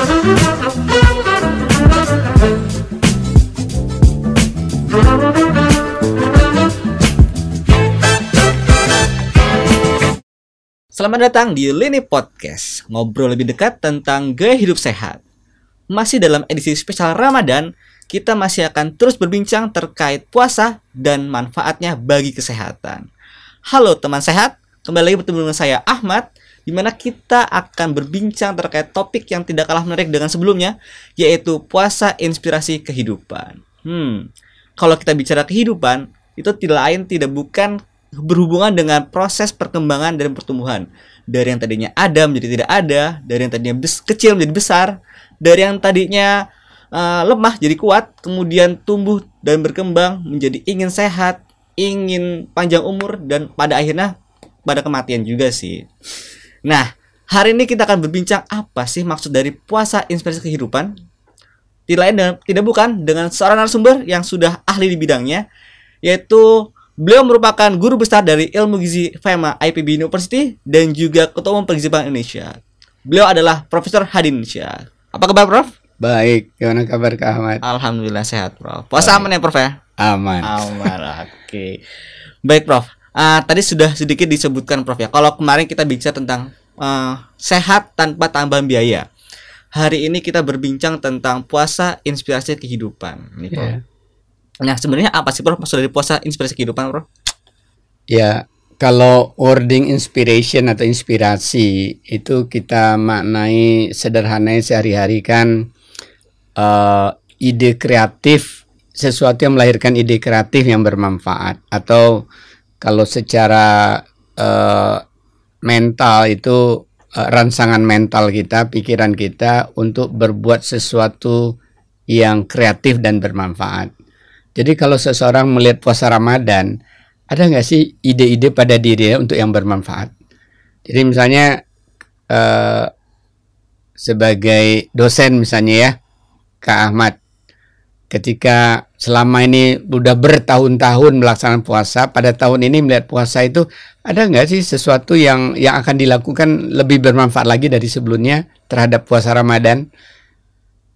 Selamat datang di Lini Podcast, ngobrol lebih dekat tentang gaya hidup sehat. Masih dalam edisi spesial Ramadan, kita masih akan terus berbincang terkait puasa dan manfaatnya bagi kesehatan. Halo teman sehat, kembali lagi bertemu dengan saya Ahmad, di mana kita akan berbincang terkait topik yang tidak kalah menarik dengan sebelumnya, yaitu puasa inspirasi kehidupan. Hmm, kalau kita bicara kehidupan, itu tidak lain tidak bukan berhubungan dengan proses perkembangan dan pertumbuhan dari yang tadinya ada menjadi tidak ada dari yang tadinya kecil menjadi besar dari yang tadinya uh, lemah jadi kuat kemudian tumbuh dan berkembang menjadi ingin sehat ingin panjang umur dan pada akhirnya pada kematian juga sih nah hari ini kita akan berbincang apa sih maksud dari puasa inspirasi kehidupan tidak lain dan tidak bukan dengan seorang narasumber yang sudah ahli di bidangnya yaitu Beliau merupakan guru besar dari ilmu gizi FEMA IPB University dan juga Ketua Umum Pergizi Bank Indonesia. Beliau adalah Profesor Hadin Syah. Apa kabar, Prof? Baik, gimana kabar Kak Ahmad? Alhamdulillah sehat, Prof. Puasa aman ya, Prof ya? Aman. Aman, oke. Okay. Baik, Prof. Uh, tadi sudah sedikit disebutkan, Prof ya. Kalau kemarin kita bicara tentang uh, sehat tanpa tambahan biaya. Hari ini kita berbincang tentang puasa inspirasi kehidupan. Prof. Yeah. Nah, sebenarnya apa sih Bro maksud dari puasa inspirasi kehidupan, Bro? Ya, kalau wording inspiration atau inspirasi itu kita maknai sederhananya sehari-hari kan uh, ide kreatif sesuatu yang melahirkan ide kreatif yang bermanfaat atau kalau secara uh, mental itu uh, rangsangan mental kita, pikiran kita untuk berbuat sesuatu yang kreatif dan bermanfaat. Jadi kalau seseorang melihat puasa Ramadan, ada nggak sih ide-ide pada dirinya untuk yang bermanfaat? Jadi misalnya eh, sebagai dosen misalnya ya, Kak Ahmad, ketika selama ini udah bertahun-tahun melaksanakan puasa, pada tahun ini melihat puasa itu ada nggak sih sesuatu yang yang akan dilakukan lebih bermanfaat lagi dari sebelumnya terhadap puasa Ramadan?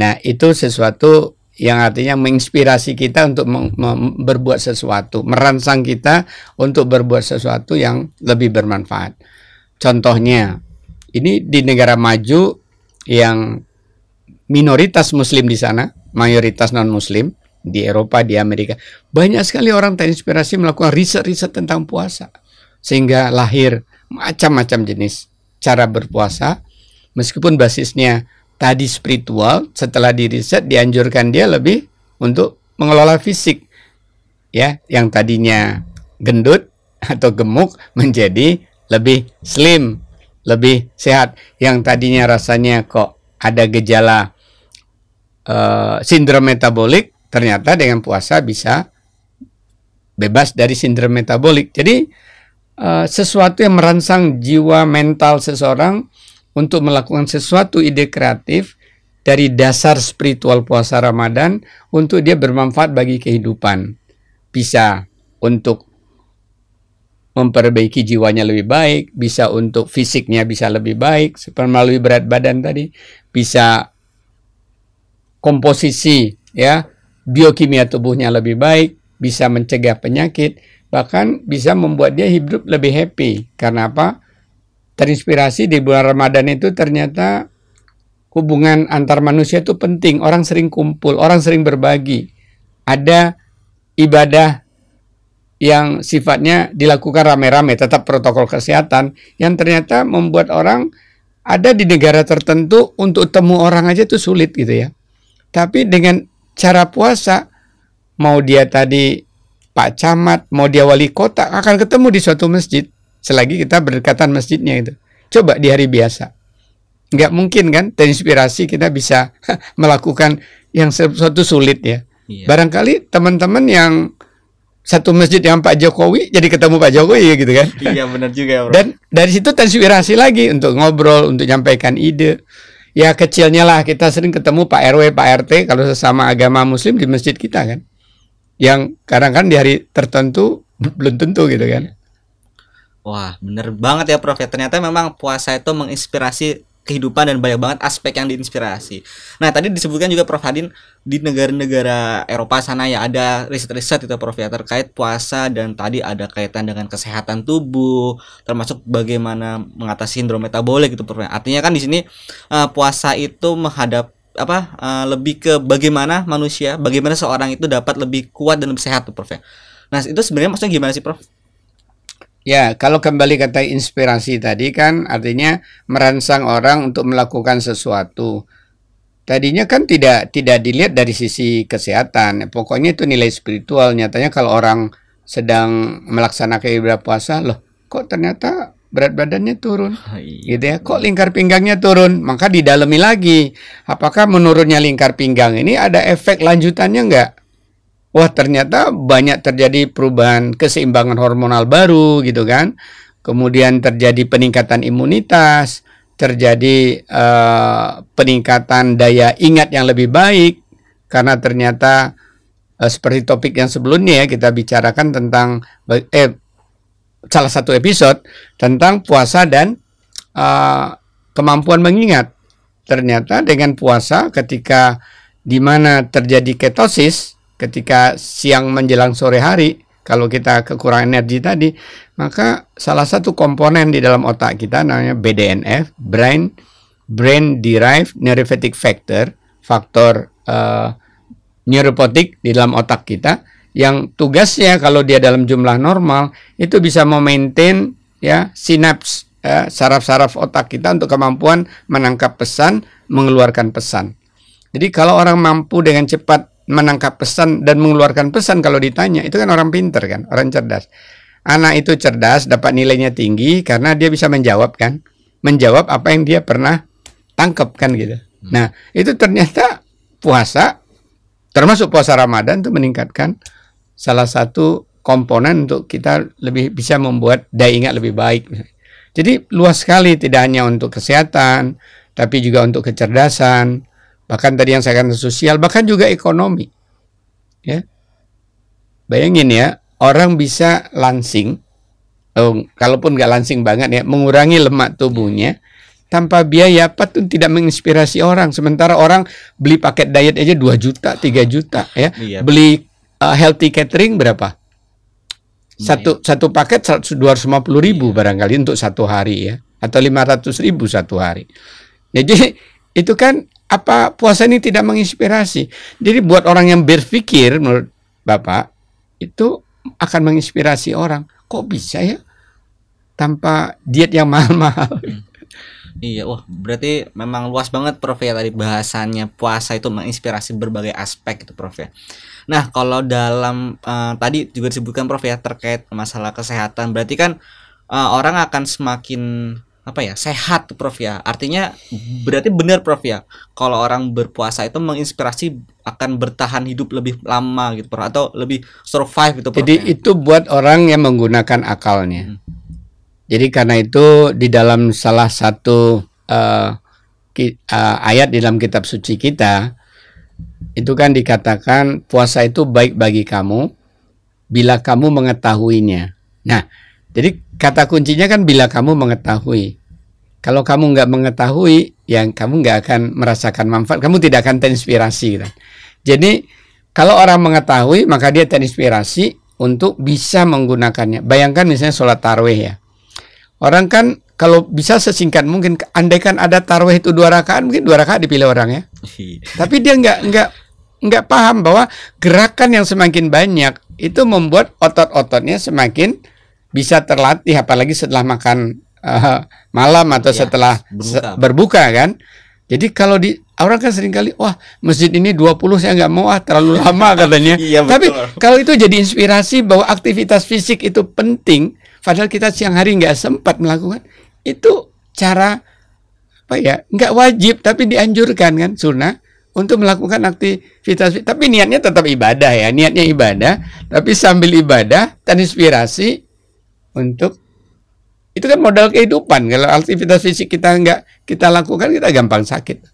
Nah itu sesuatu yang artinya menginspirasi kita untuk berbuat sesuatu, merangsang kita untuk berbuat sesuatu yang lebih bermanfaat. Contohnya, ini di negara maju yang minoritas muslim di sana, mayoritas non-muslim di Eropa, di Amerika. Banyak sekali orang terinspirasi melakukan riset-riset tentang puasa. Sehingga lahir macam-macam jenis cara berpuasa meskipun basisnya tadi spiritual setelah diriset dianjurkan dia lebih untuk mengelola fisik ya yang tadinya gendut atau gemuk menjadi lebih slim lebih sehat yang tadinya rasanya kok ada gejala uh, sindrom metabolik ternyata dengan puasa bisa bebas dari sindrom metabolik jadi uh, sesuatu yang merangsang jiwa mental seseorang untuk melakukan sesuatu ide kreatif dari dasar spiritual puasa Ramadan untuk dia bermanfaat bagi kehidupan. Bisa untuk memperbaiki jiwanya lebih baik, bisa untuk fisiknya bisa lebih baik, melalui berat badan tadi, bisa komposisi ya, biokimia tubuhnya lebih baik, bisa mencegah penyakit, bahkan bisa membuat dia hidup lebih happy. Karena apa? terinspirasi di bulan Ramadan itu ternyata hubungan antar manusia itu penting. Orang sering kumpul, orang sering berbagi. Ada ibadah yang sifatnya dilakukan rame-rame, tetap protokol kesehatan, yang ternyata membuat orang ada di negara tertentu untuk temu orang aja itu sulit gitu ya. Tapi dengan cara puasa, mau dia tadi Pak Camat, mau dia wali kota, akan ketemu di suatu masjid selagi kita berdekatan masjidnya itu. Coba di hari biasa. Nggak mungkin kan terinspirasi kita bisa melakukan yang sesuatu sulit ya. Iya. Barangkali teman-teman yang satu masjid yang Pak Jokowi jadi ketemu Pak Jokowi ya gitu kan. Iya benar juga bro. Dan dari situ terinspirasi lagi untuk ngobrol, untuk nyampaikan ide. Ya kecilnya lah kita sering ketemu Pak RW, Pak RT kalau sesama agama muslim di masjid kita kan. Yang kadang kan di hari tertentu belum tentu gitu kan. Wah, bener banget ya Prof. Ya, ternyata memang puasa itu menginspirasi kehidupan dan banyak banget aspek yang diinspirasi. Nah, tadi disebutkan juga Prof Hadin di negara-negara Eropa sana ya ada riset-riset itu Prof ya terkait puasa dan tadi ada kaitan dengan kesehatan tubuh, termasuk bagaimana mengatasi sindrom metabolik gitu Prof. Ya. Artinya kan di sini uh, puasa itu menghadap apa uh, lebih ke bagaimana manusia, bagaimana seorang itu dapat lebih kuat dan lebih sehat tuh Prof ya. Nah, itu sebenarnya maksudnya gimana sih Prof? Ya, kalau kembali kata inspirasi tadi kan artinya merangsang orang untuk melakukan sesuatu. Tadinya kan tidak tidak dilihat dari sisi kesehatan. Pokoknya itu nilai spiritual. Nyatanya kalau orang sedang melaksanakan ibadah puasa, loh, kok ternyata berat badannya turun, iya. gitu ya. Kok lingkar pinggangnya turun? Maka didalami lagi. Apakah menurunnya lingkar pinggang ini ada efek lanjutannya enggak? Wah ternyata banyak terjadi perubahan keseimbangan hormonal baru gitu kan. Kemudian terjadi peningkatan imunitas, terjadi uh, peningkatan daya ingat yang lebih baik karena ternyata uh, seperti topik yang sebelumnya ya kita bicarakan tentang eh salah satu episode tentang puasa dan uh, kemampuan mengingat. Ternyata dengan puasa ketika di mana terjadi ketosis ketika siang menjelang sore hari kalau kita kekurangan energi tadi maka salah satu komponen di dalam otak kita namanya BDNF brain brain derived neuropathic factor faktor uh, neuropotik di dalam otak kita yang tugasnya kalau dia dalam jumlah normal itu bisa memaintain ya sinaps ya, saraf-saraf otak kita untuk kemampuan menangkap pesan mengeluarkan pesan. Jadi kalau orang mampu dengan cepat menangkap pesan dan mengeluarkan pesan kalau ditanya. Itu kan orang pinter kan orang cerdas. Anak itu cerdas dapat nilainya tinggi karena dia bisa menjawab kan. Menjawab apa yang dia pernah tangkap kan gitu. Hmm. nah itu ternyata puasa termasuk puasa Ramadan itu meningkatkan salah satu komponen untuk kita lebih bisa membuat daya ingat lebih baik. Jadi luas sekali tidak hanya untuk kesehatan tapi juga untuk kecerdasan bahkan tadi yang saya katakan sosial, bahkan juga ekonomi. Ya. Bayangin ya, orang bisa lansing, oh, kalaupun nggak lansing banget ya, mengurangi lemak tubuhnya tanpa biaya apa tuh tidak menginspirasi orang. Sementara orang beli paket diet aja 2 juta, 3 juta ya. Iya. Beli uh, healthy catering berapa? Satu satu paket dua ratus lima puluh ribu iya. barangkali untuk satu hari ya, atau lima ratus ribu satu hari. Jadi itu kan apa puasa ini tidak menginspirasi? Jadi buat orang yang berpikir menurut Bapak itu akan menginspirasi orang. Kok bisa ya tanpa diet yang mahal-mahal? Iya, wah berarti memang luas banget Prof ya tadi bahasannya puasa itu menginspirasi berbagai aspek itu Prof ya. Nah kalau dalam uh, tadi juga disebutkan Prof ya terkait masalah kesehatan berarti kan uh, orang akan semakin apa ya sehat Prof ya artinya berarti benar Prof ya kalau orang berpuasa itu menginspirasi akan bertahan hidup lebih lama gitu Prof atau lebih survive gitu Prof jadi ya? itu buat orang yang menggunakan akalnya hmm. jadi karena itu di dalam salah satu uh, ki, uh, ayat di dalam kitab suci kita itu kan dikatakan puasa itu baik bagi kamu bila kamu mengetahuinya nah jadi kata kuncinya kan bila kamu mengetahui. Kalau kamu nggak mengetahui, yang kamu nggak akan merasakan manfaat, kamu tidak akan terinspirasi. Gitu. Jadi kalau orang mengetahui, maka dia terinspirasi untuk bisa menggunakannya. Bayangkan misalnya sholat tarwih ya. Orang kan kalau bisa sesingkat mungkin, andaikan ada tarwih itu dua rakaat, mungkin dua rakaat dipilih orang ya. Tapi dia nggak nggak nggak paham bahwa gerakan yang semakin banyak itu membuat otot-ototnya semakin bisa terlatih apalagi setelah makan uh, malam atau ya, setelah berbuka. berbuka kan. Jadi kalau di orang kan sering kali wah masjid ini 20 saya nggak mau ah terlalu lama katanya. iya, Tapi kalau itu jadi inspirasi bahwa aktivitas fisik itu penting padahal kita siang hari nggak sempat melakukan itu cara apa ya nggak wajib tapi dianjurkan kan sunnah untuk melakukan aktivitas tapi niatnya tetap ibadah ya niatnya ibadah tapi sambil ibadah dan inspirasi untuk itu kan modal kehidupan. Kalau aktivitas fisik kita nggak kita lakukan, kita gampang sakit.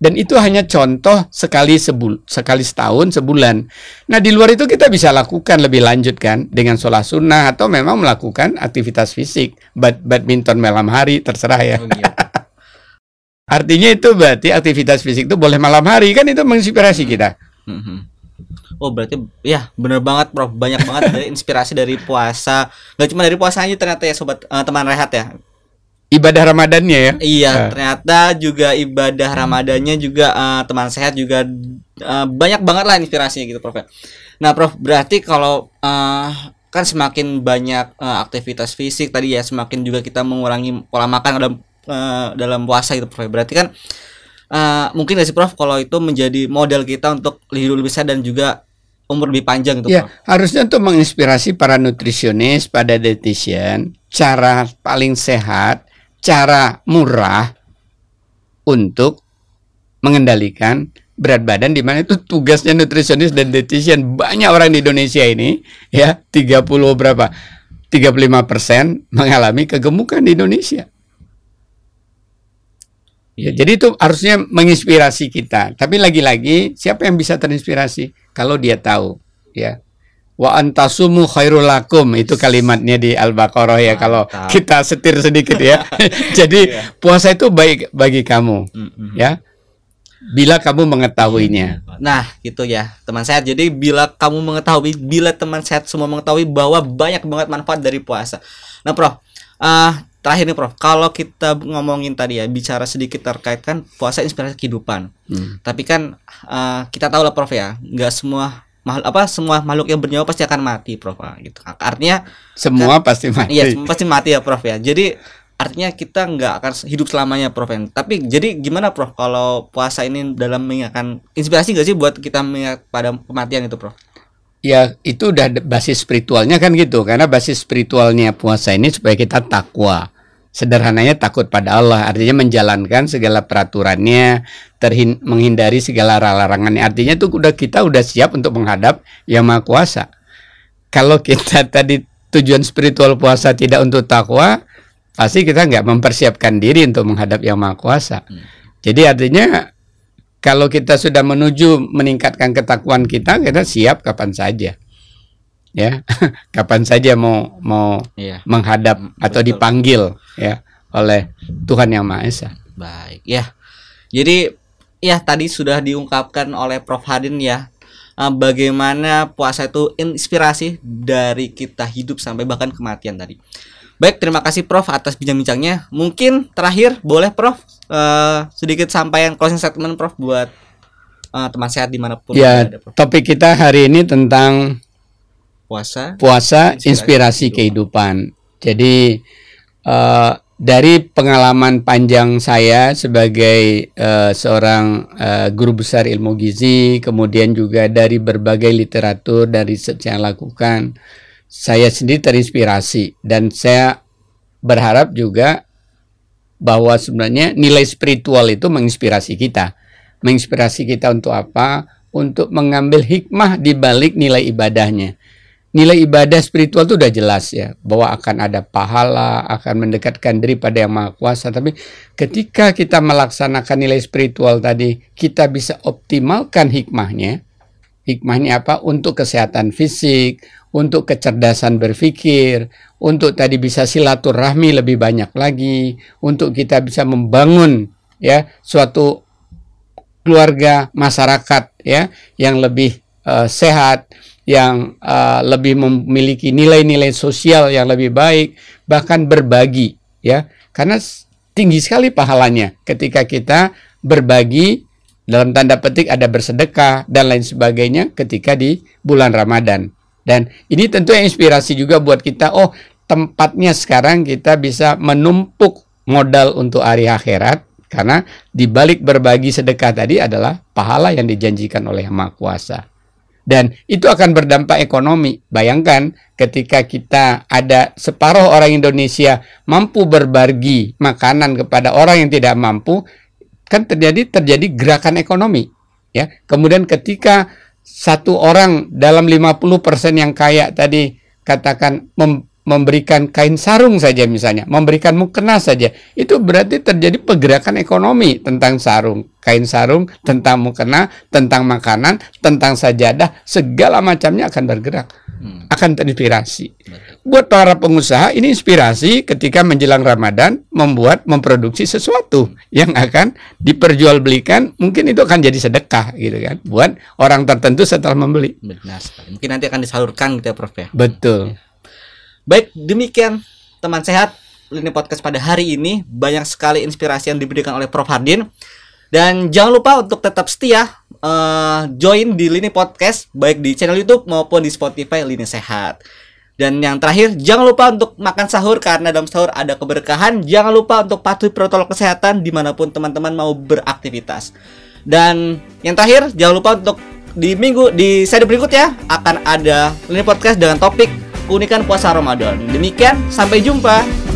Dan itu hanya contoh sekali sebul sekali setahun sebulan. Nah di luar itu kita bisa lakukan lebih lanjut kan dengan sholat sunnah atau memang melakukan aktivitas fisik, bad badminton malam hari terserah ya. Oh, iya. Artinya itu berarti aktivitas fisik itu boleh malam hari kan itu menginspirasi kita. Mhm. Oh berarti ya bener banget Prof banyak banget dari inspirasi dari puasa nggak cuma dari puasa aja ternyata ya sobat eh, teman rehat ya Ibadah Ramadannya ya. Iya, Ah. ternyata juga ibadah Ramadannya juga eh, teman sehat juga eh, banyak banget lah inspirasinya gitu, Prof. ya. Nah, Prof, berarti kalau eh, kan semakin banyak eh, aktivitas fisik tadi ya, semakin juga kita mengurangi pola makan dalam eh, dalam puasa gitu, Prof. Berarti kan eh, mungkin gak sih, Prof, kalau itu menjadi model kita untuk hidup lebih sehat dan juga umur lebih panjang gitu, Ya, Prof. harusnya untuk menginspirasi para nutrisionis, pada dietitian, cara paling sehat, cara murah untuk mengendalikan berat badan di mana itu tugasnya nutrisionis dan dietitian banyak orang di Indonesia ini ya 30 berapa 35% mengalami kegemukan di Indonesia. Ya, jadi itu harusnya menginspirasi kita. Tapi lagi-lagi siapa yang bisa terinspirasi kalau dia tahu, ya. Wa antasumu khairul lakum itu kalimatnya di Al-Baqarah ya kalau kita setir sedikit ya. jadi Iya. puasa itu baik bagi kamu, Mm-mm. ya. Bila kamu mengetahuinya. Nah, gitu ya, teman sehat. Jadi bila kamu mengetahui, bila teman sehat semua mengetahui bahwa banyak banget manfaat dari puasa. Nah, Prof, eh terakhir nih, Prof. Kalau kita ngomongin tadi ya, bicara sedikit terkait kan puasa inspirasi kehidupan. Hmm. Tapi kan eh, kita tahu lah, Prof ya, nggak semua makhluk apa semua makhluk yang bernyawa pasti akan mati, Prof. Ah, Gitu. Artinya, Semua pasti mati. iya, semua pasti mati ya, Prof ya. Jadi artinya kita nggak akan hidup selamanya, Prof. ya. Tapi jadi gimana, Prof? Kalau puasa ini dalam mengingatkan inspirasi nggak sih buat kita mengingat pada kematian itu, Prof? Ya itu udah basis spiritualnya kan gitu. Karena basis spiritualnya puasa ini supaya kita takwa. Sederhananya takut pada Allah. Artinya menjalankan segala peraturannya terhin menghindari segala larangannya. Artinya tuh udah kita udah siap untuk menghadap yang maha kuasa. Kalau kita tadi tujuan spiritual puasa tidak untuk takwa pasti kita nggak mempersiapkan diri untuk menghadap yang maha kuasa. Hmm. jadi artinya kalau kita sudah menuju meningkatkan ketakwaan kita, kita siap kapan saja. Ya, kapan saja mau mau Iya. menghadap Mm, atau betul. dipanggil ya oleh Tuhan Yang Maha Esa. Baik, ya. Jadi ya tadi sudah diungkapkan oleh Prof Hadin ya eh, bagaimana puasa itu inspirasi dari kita hidup sampai bahkan kematian tadi. Baik, terima kasih Prof atas bincang-bincangnya. Mungkin terakhir boleh Prof eh, sedikit sampaikan closing statement Prof buat eh, teman sehat di mana pun Ya, Prof. topik kita hari ini tentang Puasa. puasa Inspirasi inspirasi kehidupan. Jadi eh, dari pengalaman panjang saya sebagai eh, seorang eh, guru besar ilmu gizi, kemudian juga dari berbagai literatur dan riset yang lakukan, saya sendiri terinspirasi dan saya berharap juga bahwa sebenarnya nilai spiritual itu menginspirasi kita. Menginspirasi kita untuk apa? Untuk mengambil hikmah di balik nilai ibadahnya nilai ibadah spiritual itu udah jelas ya bahwa akan ada pahala, akan mendekatkan diri pada yang maha kuasa. Tapi ketika kita melaksanakan nilai spiritual tadi, kita bisa optimalkan hikmahnya. Hikmahnya apa? Untuk kesehatan fisik, untuk kecerdasan berpikir, untuk tadi bisa silaturahmi lebih banyak lagi, untuk kita bisa membangun ya suatu keluarga masyarakat ya yang lebih eh, sehat yang uh, lebih memiliki nilai-nilai sosial yang lebih baik, bahkan berbagi, ya, karena tinggi sekali pahalanya ketika kita berbagi dalam tanda petik ada bersedekah dan lain sebagainya ketika di bulan Ramadan. Dan ini tentu yang inspirasi juga buat kita. Oh, tempatnya sekarang kita bisa menumpuk modal untuk hari akhirat karena di balik berbagi sedekah tadi adalah pahala yang dijanjikan oleh Maha Kuasa dan itu akan berdampak ekonomi. Bayangkan ketika kita ada separuh orang Indonesia mampu berbagi makanan kepada orang yang tidak mampu, kan terjadi terjadi gerakan ekonomi, ya. Kemudian ketika satu orang dalam 50% yang kaya tadi katakan mem- memberikan kain sarung saja misalnya, memberikan mukena saja, itu berarti terjadi pergerakan ekonomi tentang sarung, kain sarung, tentang mukena, tentang makanan, tentang sajadah, segala macamnya akan bergerak. Akan terinspirasi. Buat para pengusaha ini inspirasi ketika menjelang Ramadan membuat memproduksi sesuatu yang akan diperjualbelikan, mungkin itu akan jadi sedekah gitu kan, buat orang tertentu setelah membeli. Benar Mungkin nanti akan disalurkan gitu ya Prof ya. Betul. Ya. Baik, demikian teman sehat Lini Podcast pada hari ini banyak sekali inspirasi yang diberikan oleh Prof Hardin. Dan jangan lupa untuk tetap setia uh, join di Lini Podcast baik di channel YouTube maupun di Spotify Lini Sehat. Dan yang terakhir, jangan lupa untuk makan sahur karena dalam sahur ada keberkahan. Jangan lupa untuk patuhi protokol kesehatan di mana pun teman-teman mau beraktivitas. Dan yang terakhir, jangan lupa untuk di minggu di seri berikutnya akan ada Lini Podcast dengan topik keunikan puasa Ramadan. Demikian, sampai jumpa.